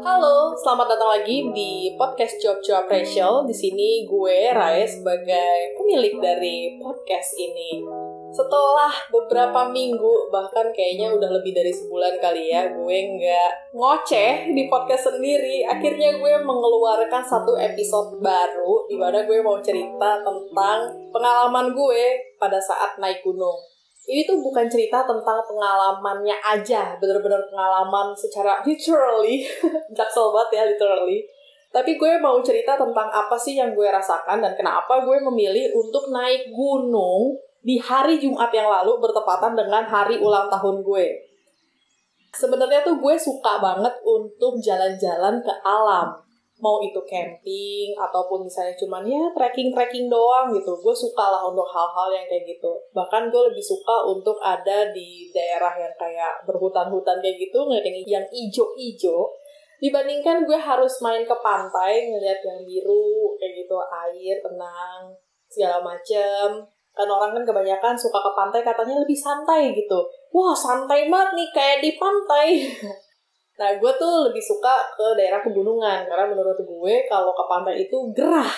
Halo, selamat datang lagi di podcast Job Job Rachel. Di sini gue Rai sebagai pemilik dari podcast ini. Setelah beberapa minggu, bahkan kayaknya udah lebih dari sebulan kali ya, gue nggak ngoceh di podcast sendiri. Akhirnya gue mengeluarkan satu episode baru, di mana gue mau cerita tentang pengalaman gue pada saat naik gunung ini tuh bukan cerita tentang pengalamannya aja, bener-bener pengalaman secara literally, jaksel banget ya literally. Tapi gue mau cerita tentang apa sih yang gue rasakan dan kenapa gue memilih untuk naik gunung di hari Jumat yang lalu bertepatan dengan hari ulang tahun gue. Sebenarnya tuh gue suka banget untuk jalan-jalan ke alam mau itu camping ataupun misalnya cuman ya trekking trekking doang gitu. Gue suka lah untuk hal-hal yang kayak gitu. Bahkan gue lebih suka untuk ada di daerah yang kayak berhutan-hutan kayak gitu ngeliat yang ijo-ijo. Dibandingkan gue harus main ke pantai ngeliat yang biru kayak gitu air tenang segala macem. Kan orang kan kebanyakan suka ke pantai katanya lebih santai gitu. Wah santai banget nih kayak di pantai Nah, gue tuh lebih suka ke daerah pegunungan karena menurut gue kalau ke pantai itu gerah.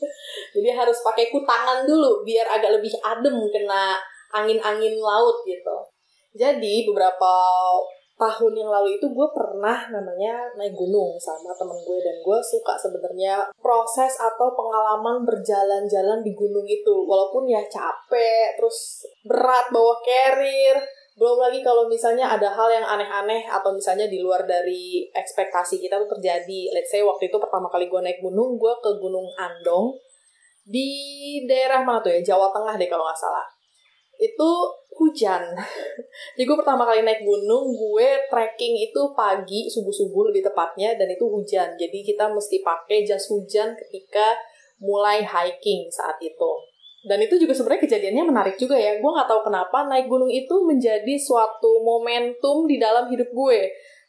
Jadi harus pakai kutangan dulu biar agak lebih adem kena angin-angin laut gitu. Jadi beberapa tahun yang lalu itu gue pernah namanya naik gunung sama temen gue dan gue suka sebenarnya proses atau pengalaman berjalan-jalan di gunung itu walaupun ya capek terus berat bawa carrier belum lagi kalau misalnya ada hal yang aneh-aneh atau misalnya di luar dari ekspektasi kita tuh terjadi. Let's say waktu itu pertama kali gue naik gunung, gue ke Gunung Andong di daerah mana tuh ya, Jawa Tengah deh kalau nggak salah. Itu hujan. Jadi gue pertama kali naik gunung, gue trekking itu pagi, subuh-subuh lebih tepatnya, dan itu hujan. Jadi kita mesti pakai jas hujan ketika mulai hiking saat itu. Dan itu juga sebenarnya kejadiannya menarik juga ya. Gue nggak tahu kenapa naik gunung itu menjadi suatu momentum di dalam hidup gue.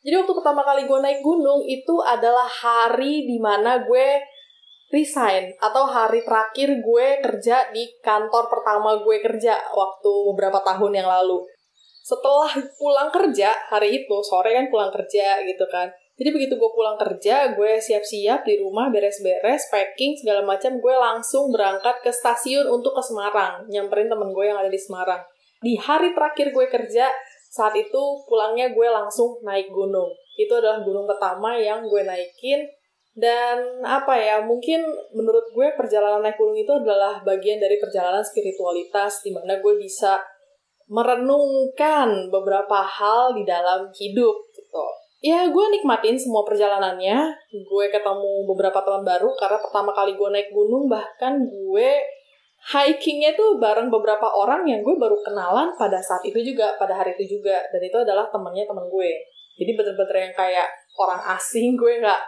Jadi waktu pertama kali gue naik gunung itu adalah hari di mana gue resign atau hari terakhir gue kerja di kantor pertama gue kerja waktu beberapa tahun yang lalu. Setelah pulang kerja hari itu sore kan pulang kerja gitu kan jadi begitu gue pulang kerja, gue siap-siap di rumah, beres-beres, packing, segala macam, gue langsung berangkat ke stasiun untuk ke Semarang, nyamperin temen gue yang ada di Semarang. Di hari terakhir gue kerja, saat itu pulangnya gue langsung naik gunung. Itu adalah gunung pertama yang gue naikin, dan apa ya, mungkin menurut gue perjalanan naik gunung itu adalah bagian dari perjalanan spiritualitas, di mana gue bisa merenungkan beberapa hal di dalam hidup gitu ya gue nikmatin semua perjalanannya. Gue ketemu beberapa teman baru karena pertama kali gue naik gunung bahkan gue hikingnya tuh bareng beberapa orang yang gue baru kenalan pada saat itu juga pada hari itu juga. Dan itu adalah temennya temen gue. Jadi bener-bener yang kayak orang asing gue nggak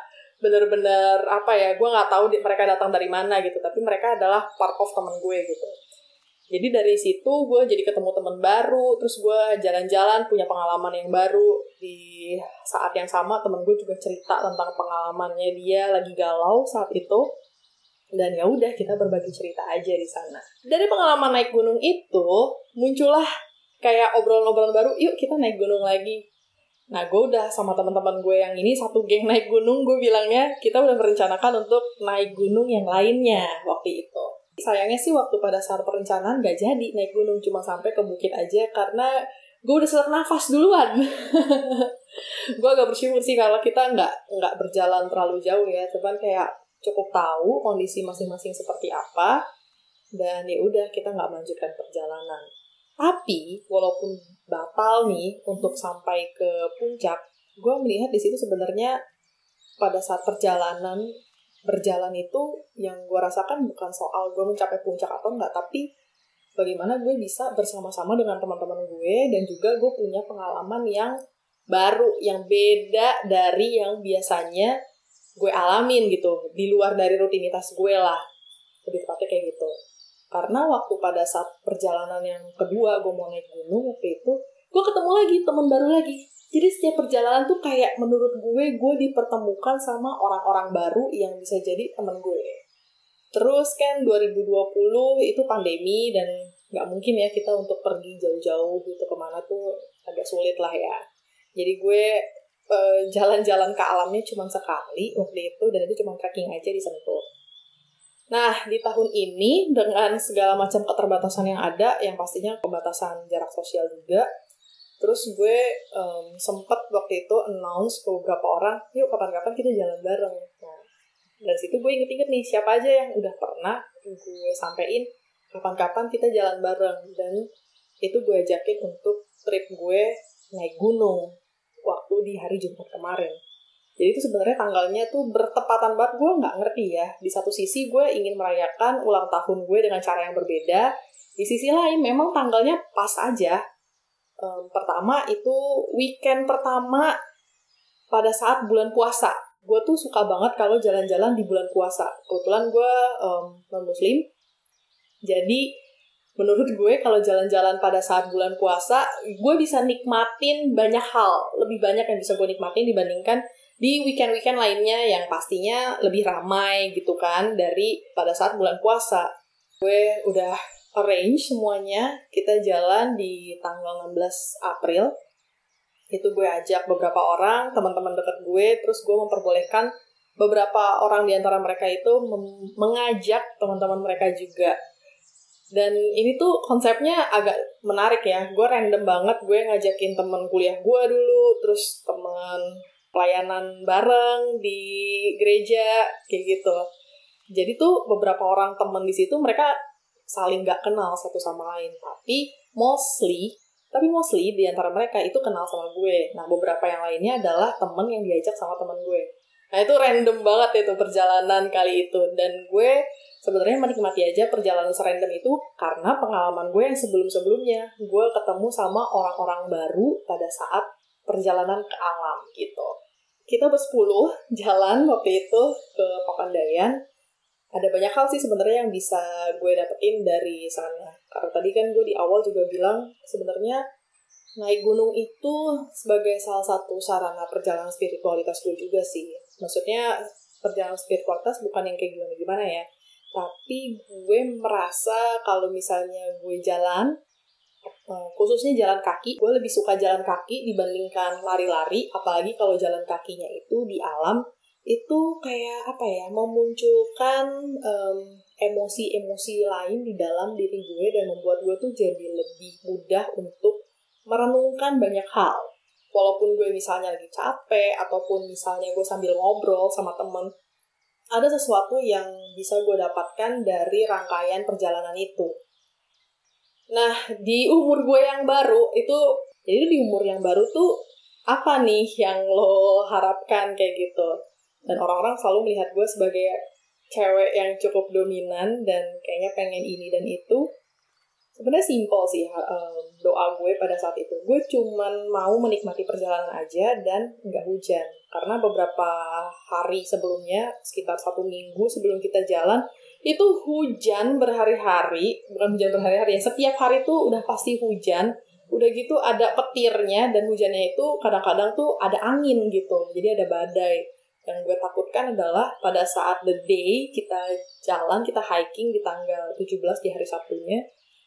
bener-bener apa ya gue nggak tahu mereka datang dari mana gitu. Tapi mereka adalah part of temen gue gitu jadi dari situ gue jadi ketemu teman baru terus gue jalan-jalan punya pengalaman yang baru. Di saat yang sama temen gue juga cerita tentang pengalamannya dia lagi galau saat itu. Dan ya udah kita berbagi cerita aja di sana. Dari pengalaman naik gunung itu muncullah kayak obrolan-obrolan baru. Yuk kita naik gunung lagi. Nah gue udah sama teman-teman gue yang ini satu geng naik gunung gue bilangnya kita udah merencanakan untuk naik gunung yang lainnya waktu itu sayangnya sih waktu pada saat perencanaan gak jadi naik gunung cuma sampai ke bukit aja karena gue udah sesak nafas duluan. Gue agak bersyukur sih kalau kita nggak nggak berjalan terlalu jauh ya cuman kayak cukup tahu kondisi masing-masing seperti apa dan ya udah kita nggak melanjutkan perjalanan. Tapi walaupun batal nih untuk sampai ke puncak gue melihat di situ sebenarnya pada saat perjalanan berjalan itu yang gue rasakan bukan soal gue mencapai puncak atau enggak tapi bagaimana gue bisa bersama-sama dengan teman-teman gue dan juga gue punya pengalaman yang baru yang beda dari yang biasanya gue alamin gitu di luar dari rutinitas gue lah. Lebih tepatnya kayak gitu. Karena waktu pada saat perjalanan yang kedua gue mau naik gunung waktu itu gue ketemu lagi teman baru lagi jadi setiap perjalanan tuh kayak menurut gue, gue dipertemukan sama orang-orang baru yang bisa jadi temen gue. Terus kan 2020 itu pandemi dan nggak mungkin ya kita untuk pergi jauh-jauh gitu ke mana tuh agak sulit lah ya. Jadi gue eh, jalan-jalan ke alamnya cuma sekali waktu itu dan itu cuma trekking aja di Sentul. Nah, di tahun ini dengan segala macam keterbatasan yang ada, yang pastinya pembatasan jarak sosial juga, terus gue um, sempet waktu itu announce ke beberapa orang, yuk kapan-kapan kita jalan bareng. Nah, dari situ gue inget-inget nih, siapa aja yang udah pernah gue sampein kapan-kapan kita jalan bareng. Dan itu gue ajakin untuk trip gue naik gunung waktu di hari Jumat kemarin. Jadi itu sebenarnya tanggalnya tuh bertepatan banget gue nggak ngerti ya. Di satu sisi gue ingin merayakan ulang tahun gue dengan cara yang berbeda. Di sisi lain memang tanggalnya pas aja. Um, pertama itu weekend pertama pada saat bulan puasa. Gue tuh suka banget kalau jalan-jalan di bulan puasa. Kebetulan gue um, non muslim. Jadi menurut gue kalau jalan-jalan pada saat bulan puasa, gue bisa nikmatin banyak hal. Lebih banyak yang bisa gue nikmatin dibandingkan di weekend-weekend lainnya yang pastinya lebih ramai gitu kan dari pada saat bulan puasa. Gue udah arrange semuanya, kita jalan di tanggal 16 April. Itu gue ajak beberapa orang, teman-teman dekat gue, terus gue memperbolehkan beberapa orang di antara mereka itu mengajak teman-teman mereka juga dan ini tuh konsepnya agak menarik ya. Gue random banget, gue ngajakin temen kuliah gue dulu, terus temen pelayanan bareng di gereja, kayak gitu. Jadi tuh beberapa orang temen di situ mereka saling gak kenal satu sama lain. Tapi mostly, tapi mostly di antara mereka itu kenal sama gue. Nah beberapa yang lainnya adalah temen yang diajak sama temen gue. Nah itu random banget itu perjalanan kali itu. Dan gue sebenarnya menikmati aja perjalanan serandom itu karena pengalaman gue yang sebelum-sebelumnya gue ketemu sama orang-orang baru pada saat perjalanan ke alam gitu. Kita bersepuluh jalan waktu itu ke Papandayan. Ada banyak hal sih sebenarnya yang bisa gue dapetin dari sana. Karena tadi kan gue di awal juga bilang sebenarnya naik gunung itu sebagai salah satu sarana perjalanan spiritualitas gue juga sih. Maksudnya perjalanan spiritualitas bukan yang kayak gimana-gimana ya tapi gue merasa kalau misalnya gue jalan eh, khususnya jalan kaki gue lebih suka jalan kaki dibandingkan lari-lari apalagi kalau jalan kakinya itu di alam itu kayak apa ya memunculkan emosi-emosi lain di dalam diri gue dan membuat gue tuh jadi lebih mudah untuk merenungkan banyak hal walaupun gue misalnya lagi capek ataupun misalnya gue sambil ngobrol sama temen ada sesuatu yang bisa gue dapatkan dari rangkaian perjalanan itu. Nah, di umur gue yang baru itu, jadi di umur yang baru tuh apa nih yang lo harapkan kayak gitu? Dan orang-orang selalu melihat gue sebagai cewek yang cukup dominan dan kayaknya pengen ini dan itu. Sebenarnya simpel sih doa gue pada saat itu. Gue cuman mau menikmati perjalanan aja dan nggak hujan. Karena beberapa hari sebelumnya sekitar satu minggu sebelum kita jalan itu hujan berhari-hari. Bukan hujan berhari-hari ya setiap hari tuh udah pasti hujan. Udah gitu ada petirnya dan hujannya itu kadang-kadang tuh ada angin gitu. Jadi ada badai yang gue takutkan adalah pada saat the day kita jalan kita hiking di tanggal 17 di hari Sabtunya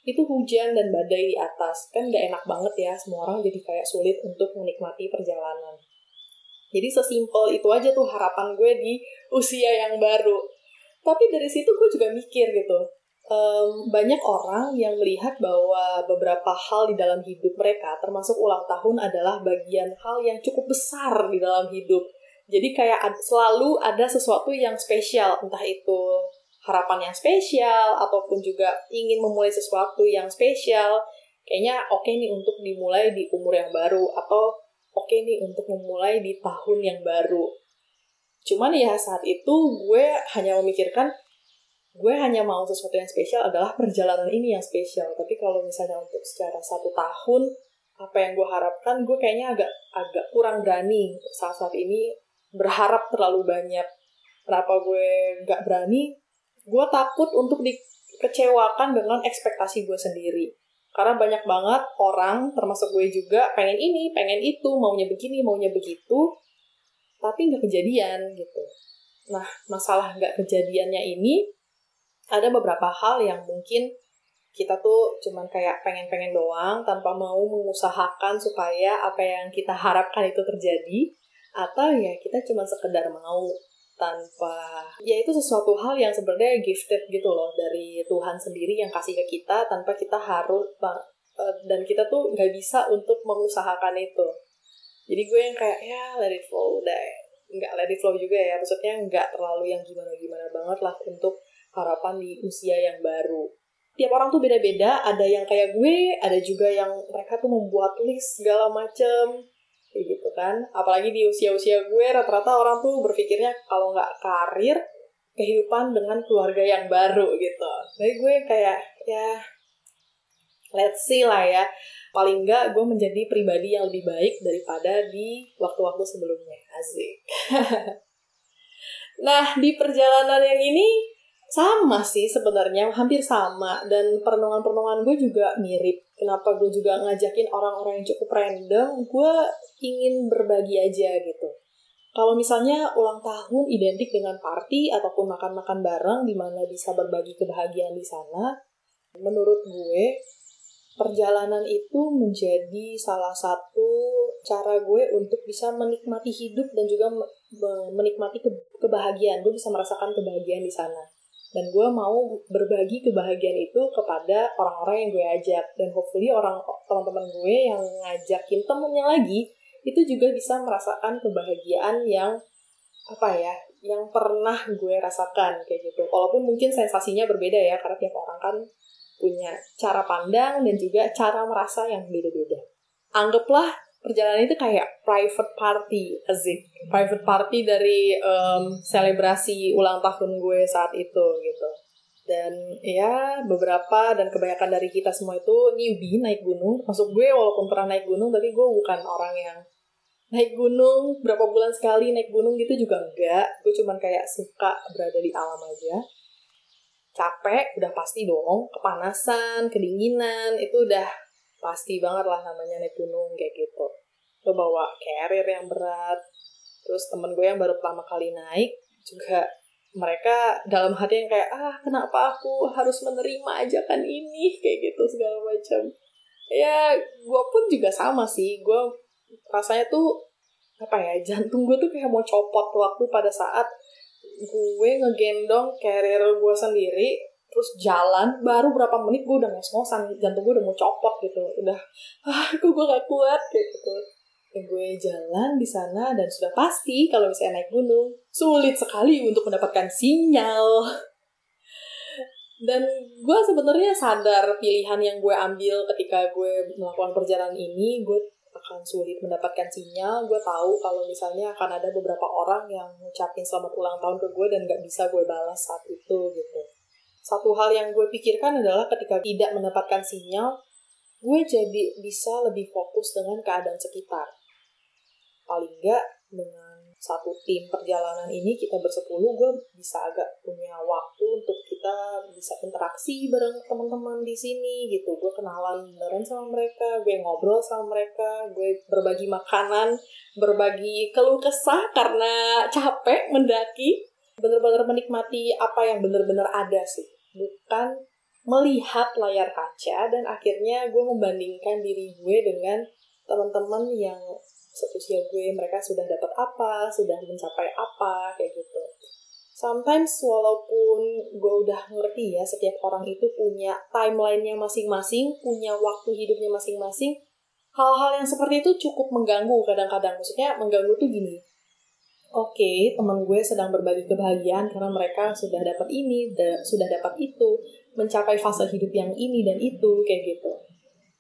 itu hujan dan badai di atas. Kan gak enak banget ya semua orang jadi kayak sulit untuk menikmati perjalanan. Jadi sesimpel itu aja tuh harapan gue di usia yang baru. Tapi dari situ gue juga mikir gitu um, banyak orang yang melihat bahwa beberapa hal di dalam hidup mereka termasuk ulang tahun adalah bagian hal yang cukup besar di dalam hidup jadi kayak selalu ada sesuatu yang spesial entah itu harapan yang spesial ataupun juga ingin memulai sesuatu yang spesial. Kayaknya oke okay nih untuk dimulai di umur yang baru atau oke okay nih untuk memulai di tahun yang baru. Cuman ya saat itu gue hanya memikirkan gue hanya mau sesuatu yang spesial adalah perjalanan ini yang spesial. Tapi kalau misalnya untuk secara satu tahun apa yang gue harapkan gue kayaknya agak agak kurang berani saat saat ini berharap terlalu banyak kenapa gue nggak berani gue takut untuk dikecewakan dengan ekspektasi gue sendiri. Karena banyak banget orang, termasuk gue juga, pengen ini, pengen itu, maunya begini, maunya begitu, tapi nggak kejadian gitu. Nah, masalah nggak kejadiannya ini, ada beberapa hal yang mungkin kita tuh cuman kayak pengen-pengen doang tanpa mau mengusahakan supaya apa yang kita harapkan itu terjadi atau ya kita cuma sekedar mau tanpa ya itu sesuatu hal yang sebenarnya gifted gitu loh dari Tuhan sendiri yang kasih ke kita tanpa kita harus eh, dan kita tuh nggak bisa untuk mengusahakan itu. Jadi gue yang kayak ya let it flow deh. Nggak let it flow juga ya maksudnya nggak terlalu yang gimana gimana banget lah untuk harapan di usia yang baru. Tiap orang tuh beda-beda ada yang kayak gue ada juga yang mereka tuh membuat list segala macem kayak gitu kan. Apalagi di usia-usia gue rata-rata orang tuh berpikirnya kalau nggak karir kehidupan dengan keluarga yang baru gitu. Jadi gue kayak ya let's see lah ya. Paling nggak gue menjadi pribadi yang lebih baik daripada di waktu-waktu sebelumnya. Asik. Nah di perjalanan yang ini sama sih sebenarnya. Hampir sama. Dan perenungan-perenungan gue juga mirip kenapa gue juga ngajakin orang-orang yang cukup random gue ingin berbagi aja gitu. Kalau misalnya ulang tahun identik dengan party ataupun makan-makan bareng di mana bisa berbagi kebahagiaan di sana menurut gue perjalanan itu menjadi salah satu cara gue untuk bisa menikmati hidup dan juga menikmati kebahagiaan. Gue bisa merasakan kebahagiaan di sana dan gue mau berbagi kebahagiaan itu kepada orang-orang yang gue ajak. Dan hopefully orang teman-teman gue yang ngajakin temennya lagi itu juga bisa merasakan kebahagiaan yang apa ya yang pernah gue rasakan kayak gitu. Walaupun mungkin sensasinya berbeda ya karena tiap orang kan punya cara pandang dan juga cara merasa yang beda-beda. Anggaplah perjalanan itu kayak private party asik private party dari um, selebrasi ulang tahun gue saat itu gitu. Dan ya beberapa dan kebanyakan dari kita semua itu newbie naik gunung. Masuk gue walaupun pernah naik gunung tapi gue bukan orang yang naik gunung berapa bulan sekali naik gunung gitu juga enggak. Gue cuman kayak suka berada di alam aja. Capek udah pasti dong. Kepanasan kedinginan itu udah pasti banget lah namanya naik gunung kayak gitu lo bawa carrier yang berat terus temen gue yang baru pertama kali naik juga mereka dalam hati yang kayak ah kenapa aku harus menerima ajakan ini? Kayak gitu segala macam. Ya gue pun juga sama sih. Gue rasanya tuh apa ya jantung gue tuh kayak mau copot waktu pada saat gue ngegendong carrier gue sendiri terus jalan baru berapa menit gue udah ngos-ngosan jantung gue udah mau copot gitu. Udah ah gue gak kuat? Kayak gitu gue jalan di sana dan sudah pasti kalau misalnya naik gunung sulit sekali untuk mendapatkan sinyal. Dan gue sebenarnya sadar pilihan yang gue ambil ketika gue melakukan perjalanan ini gue akan sulit mendapatkan sinyal. Gue tahu kalau misalnya akan ada beberapa orang yang ngucapin selamat ulang tahun ke gue dan gak bisa gue balas saat itu gitu. Satu hal yang gue pikirkan adalah ketika tidak mendapatkan sinyal, gue jadi bisa lebih fokus dengan keadaan sekitar. Paling enggak dengan satu tim perjalanan ini kita bersepuluh, gue bisa agak punya waktu untuk kita bisa interaksi bareng teman-teman di sini gitu. Gue kenalan beneran sama mereka, gue ngobrol sama mereka, gue berbagi makanan, berbagi keluh kesah karena capek mendaki. Bener-bener menikmati apa yang bener-bener ada sih bukan melihat layar kaca dan akhirnya gue membandingkan diri gue dengan teman-teman yang seusia gue mereka sudah dapat apa sudah mencapai apa kayak gitu sometimes walaupun gue udah ngerti ya setiap orang itu punya timelinenya masing-masing punya waktu hidupnya masing-masing hal-hal yang seperti itu cukup mengganggu kadang-kadang maksudnya mengganggu tuh gini oke okay, teman gue sedang berbagi kebahagiaan karena mereka sudah dapat ini, da sudah dapat itu, mencapai fase hidup yang ini dan itu kayak gitu.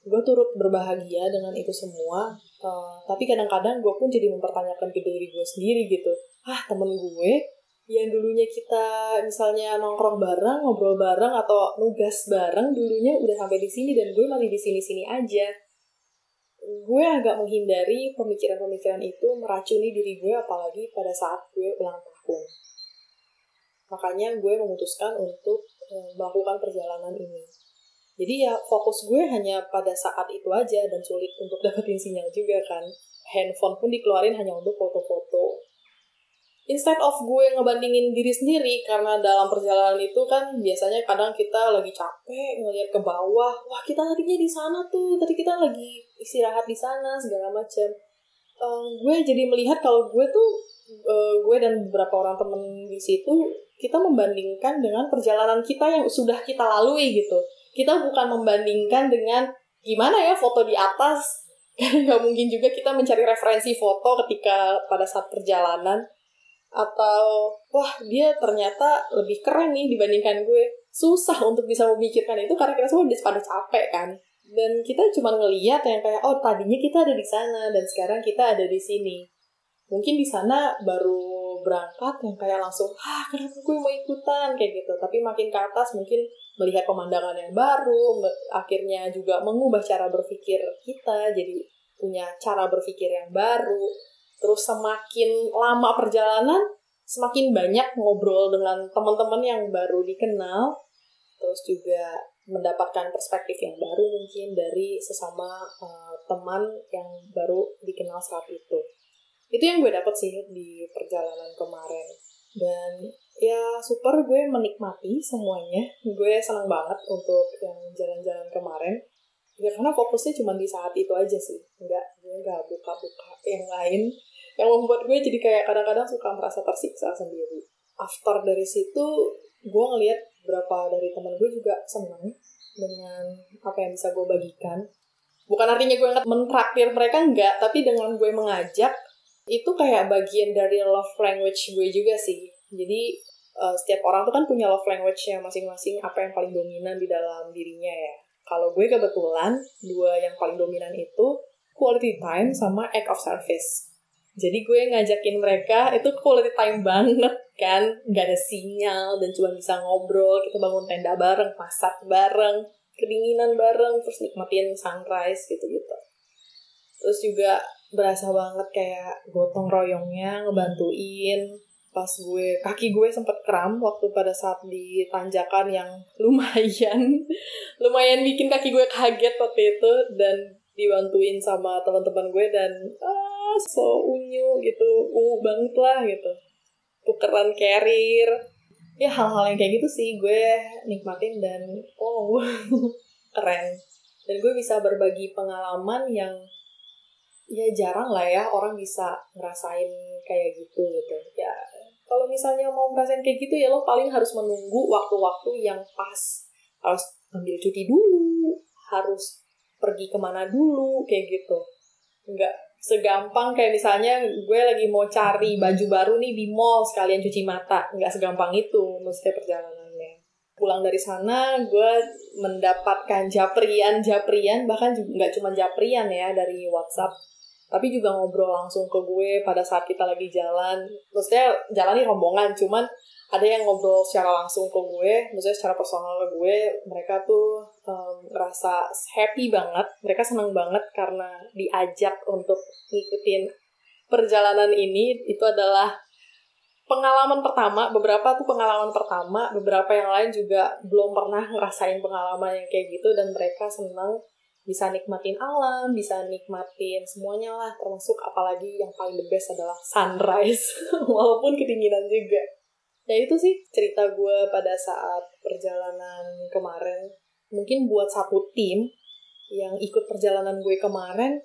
Gue turut berbahagia dengan itu semua, uh, tapi kadang-kadang gue pun jadi mempertanyakan ke diri gue sendiri gitu. Ah temen gue yang dulunya kita misalnya nongkrong bareng, ngobrol bareng atau nugas bareng dulunya udah sampai di sini dan gue masih di sini-sini aja gue agak menghindari pemikiran-pemikiran itu meracuni diri gue apalagi pada saat gue ulang tahun. Makanya gue memutuskan untuk eh, melakukan perjalanan ini. Jadi ya fokus gue hanya pada saat itu aja dan sulit untuk dapetin sinyal juga kan. Handphone pun dikeluarin hanya untuk foto-foto. Instead of gue ngebandingin diri sendiri karena dalam perjalanan itu kan biasanya kadang kita lagi capek ngelihat ke bawah wah kita tadinya di sana tuh tadi kita lagi istirahat di sana segala macam um, gue jadi melihat kalau gue tuh uh, gue dan beberapa orang temen di situ kita membandingkan dengan perjalanan kita yang sudah kita lalui gitu kita bukan membandingkan dengan gimana ya foto di atas. Karena nggak mungkin juga kita mencari referensi foto ketika pada saat perjalanan. Atau wah dia ternyata lebih keren nih dibandingkan gue. Susah untuk bisa memikirkan itu karena kita semua udah pada capek kan. Dan kita cuma ngeliat yang kayak oh tadinya kita ada di sana dan sekarang kita ada di sini. Mungkin di sana baru berangkat yang kayak langsung ah kenapa gue mau ikutan? Kayak gitu. Tapi makin ke atas mungkin melihat pemandangan yang baru akhirnya juga mengubah cara berpikir kita jadi punya cara berpikir yang baru terus semakin lama perjalanan semakin banyak ngobrol dengan teman-teman yang baru dikenal terus juga mendapatkan perspektif yang baru mungkin dari sesama uh, teman yang baru dikenal saat itu. Itu yang gue dapet sih di perjalanan kemarin. Dan ya super gue menikmati semuanya. Gue senang banget untuk yang jalan-jalan kemarin. Ya karena fokusnya cuma di saat itu aja sih. Enggak, gue nggak buka-buka yang lain. Yang membuat gue jadi kayak kadang-kadang suka merasa tersiksa sendiri. After dari situ, gue ngeliat beberapa dari teman gue juga senang dengan apa yang bisa gue bagikan bukan artinya gue nggak mentraktir mereka enggak tapi dengan gue mengajak itu kayak bagian dari love language gue juga sih jadi uh, setiap orang tuh kan punya love language-nya masing-masing apa yang paling dominan di dalam dirinya ya. Kalau gue kebetulan dua yang paling dominan itu quality time sama act of service. Jadi gue ngajakin mereka itu quality time banget kan? Nggak ada sinyal dan cuma bisa ngobrol kita bangun tenda bareng masak bareng kedinginan bareng terus nikmatin sunrise gitu gitu terus juga berasa banget kayak gotong royongnya ngebantuin pas gue kaki gue sempet kram waktu pada saat di tanjakan yang lumayan lumayan bikin kaki gue kaget waktu itu dan dibantuin sama teman-teman gue dan ah so unyu gitu. Ungu banget lah gitu. Tukeran carrier. Ya hal-hal yang kayak gitu sih gue nikmatin dan oh keren. Dan gue bisa berbagi pengalaman yang ya jarang lah ya orang bisa ngerasain kayak gitu gitu. Ya kalau misalnya mau ngerasain kayak gitu ya lo paling harus menunggu waktu-waktu yang pas. Harus ambil cuti dulu harus pergi ke mana dulu kayak gitu. Nggak segampang kayak misalnya gue lagi mau cari baju baru nih di mall sekalian cuci mata. Nggak segampang itu mesti perjalanannya. Pulang dari sana gue mendapatkan japrian japrian bahkan nggak cuma japrian ya dari WhatsApp tapi juga ngobrol langsung ke gue pada saat kita lagi jalan. Maksudnya jalan rombongan cuman ada yang ngobrol secara langsung ke gue, maksudnya secara personal ke gue, mereka tuh um, happy banget, mereka senang banget karena diajak untuk ngikutin perjalanan ini, itu adalah pengalaman pertama, beberapa tuh pengalaman pertama, beberapa yang lain juga belum pernah ngerasain pengalaman yang kayak gitu, dan mereka senang bisa nikmatin alam, bisa nikmatin semuanya lah, termasuk apalagi yang paling the best adalah sunrise, walaupun kedinginan juga. Ya itu sih cerita gue pada saat perjalanan kemarin. Mungkin buat satu tim yang ikut perjalanan gue kemarin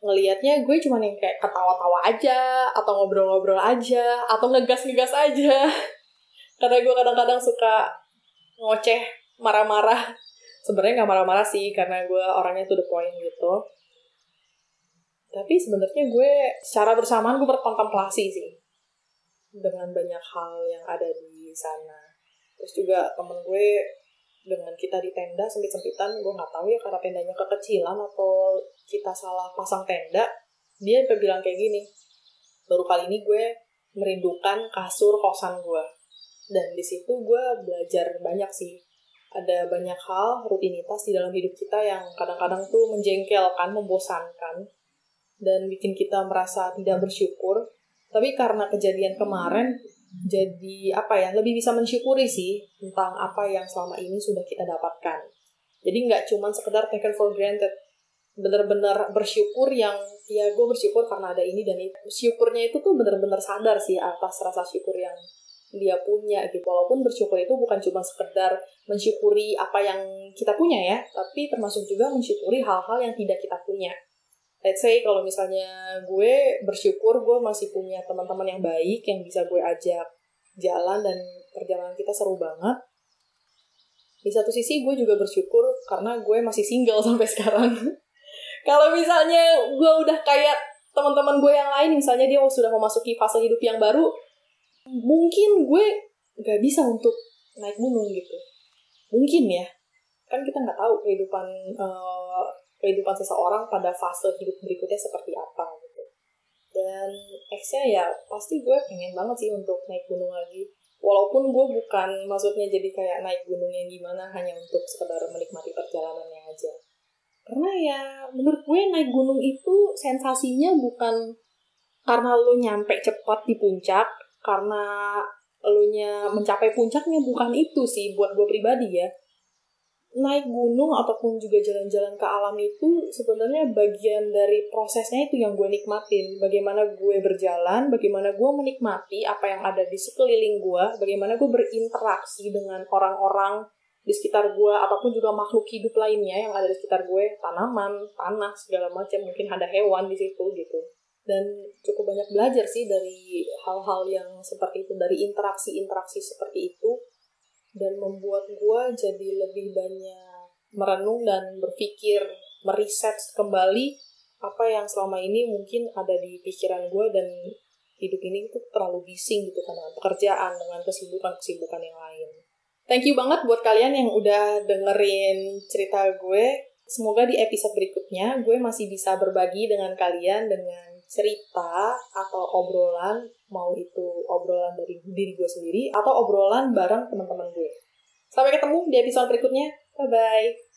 ngelihatnya gue cuma yang kayak ketawa-tawa aja atau ngobrol-ngobrol aja atau ngegas-ngegas aja. Karena gue kadang-kadang suka ngoceh marah-marah sebenarnya nggak marah-marah sih karena gue orangnya tuh the point gitu. Tapi sebenarnya gue secara bersamaan gue berkontemplasi sih dengan banyak hal yang ada di sana. Terus juga temen gue dengan kita di tenda sempit-sempitan gue nggak tahu ya karena tendanya kekecilan atau kita salah pasang tenda dia sampai bilang kayak gini baru kali ini gue merindukan kasur kosan gue. Dan di situ gue belajar banyak sih ada banyak hal rutinitas di dalam hidup kita yang kadang-kadang tuh menjengkelkan membosankan dan bikin kita merasa tidak bersyukur. Tapi karena kejadian kemarin jadi apa ya lebih bisa mensyukuri sih tentang apa yang selama ini sudah kita dapatkan. Jadi nggak cuma sekedar taken for granted. Bener-bener bersyukur yang ya gue bersyukur karena ada ini dan itu. Syukurnya itu tuh bener-bener sadar sih atas rasa syukur yang dia punya gitu. Walaupun bersyukur itu bukan cuma sekedar mensyukuri apa yang kita punya ya tapi termasuk juga mensyukuri hal-hal yang tidak kita punya. Let's say kalau misalnya gue bersyukur gue masih punya teman-teman yang baik yang bisa gue ajak jalan dan perjalanan kita seru banget. Di satu sisi gue juga bersyukur karena gue masih single sampai sekarang. Kalau misalnya gue udah kayak teman-teman gue yang lain misalnya dia sudah memasuki fase hidup yang baru mungkin gue gak bisa untuk naik gunung gitu. Mungkin ya. Kan kita nggak tahu kehidupan uh, kehidupan seseorang pada fase hidup berikutnya seperti apa gitu. Dan X-nya ya pasti gue pengen banget sih untuk naik gunung lagi. Walaupun gue bukan maksudnya jadi kayak naik gunung yang gimana hanya untuk sekedar menikmati perjalanannya aja. Karena ya menurut gue naik gunung itu sensasinya bukan karena lo nyampe cepat di puncak karena lo nya mencapai puncaknya bukan itu sih buat gue pribadi ya naik gunung ataupun juga jalan-jalan ke alam itu sebenarnya bagian dari prosesnya itu yang gue nikmatin. Bagaimana gue berjalan, bagaimana gue menikmati apa yang ada di sekeliling gue, bagaimana gue berinteraksi dengan orang-orang di sekitar gue ataupun juga makhluk hidup lainnya yang ada di sekitar gue, tanaman, tanah segala macam, mungkin ada hewan di situ gitu. Dan cukup banyak belajar sih dari hal-hal yang seperti itu, dari interaksi-interaksi seperti itu dan membuat gue jadi lebih banyak merenung dan berpikir meriset kembali apa yang selama ini mungkin ada di pikiran gue dan hidup ini itu terlalu bising gitu dengan pekerjaan dengan kesibukan-kesibukan yang lain. Thank you banget buat kalian yang udah dengerin cerita gue. Semoga di episode berikutnya gue masih bisa berbagi dengan kalian dengan cerita atau obrolan mau itu obrolan dari diri gue sendiri atau obrolan bareng teman-teman gue. Sampai ketemu di episode berikutnya. Bye bye.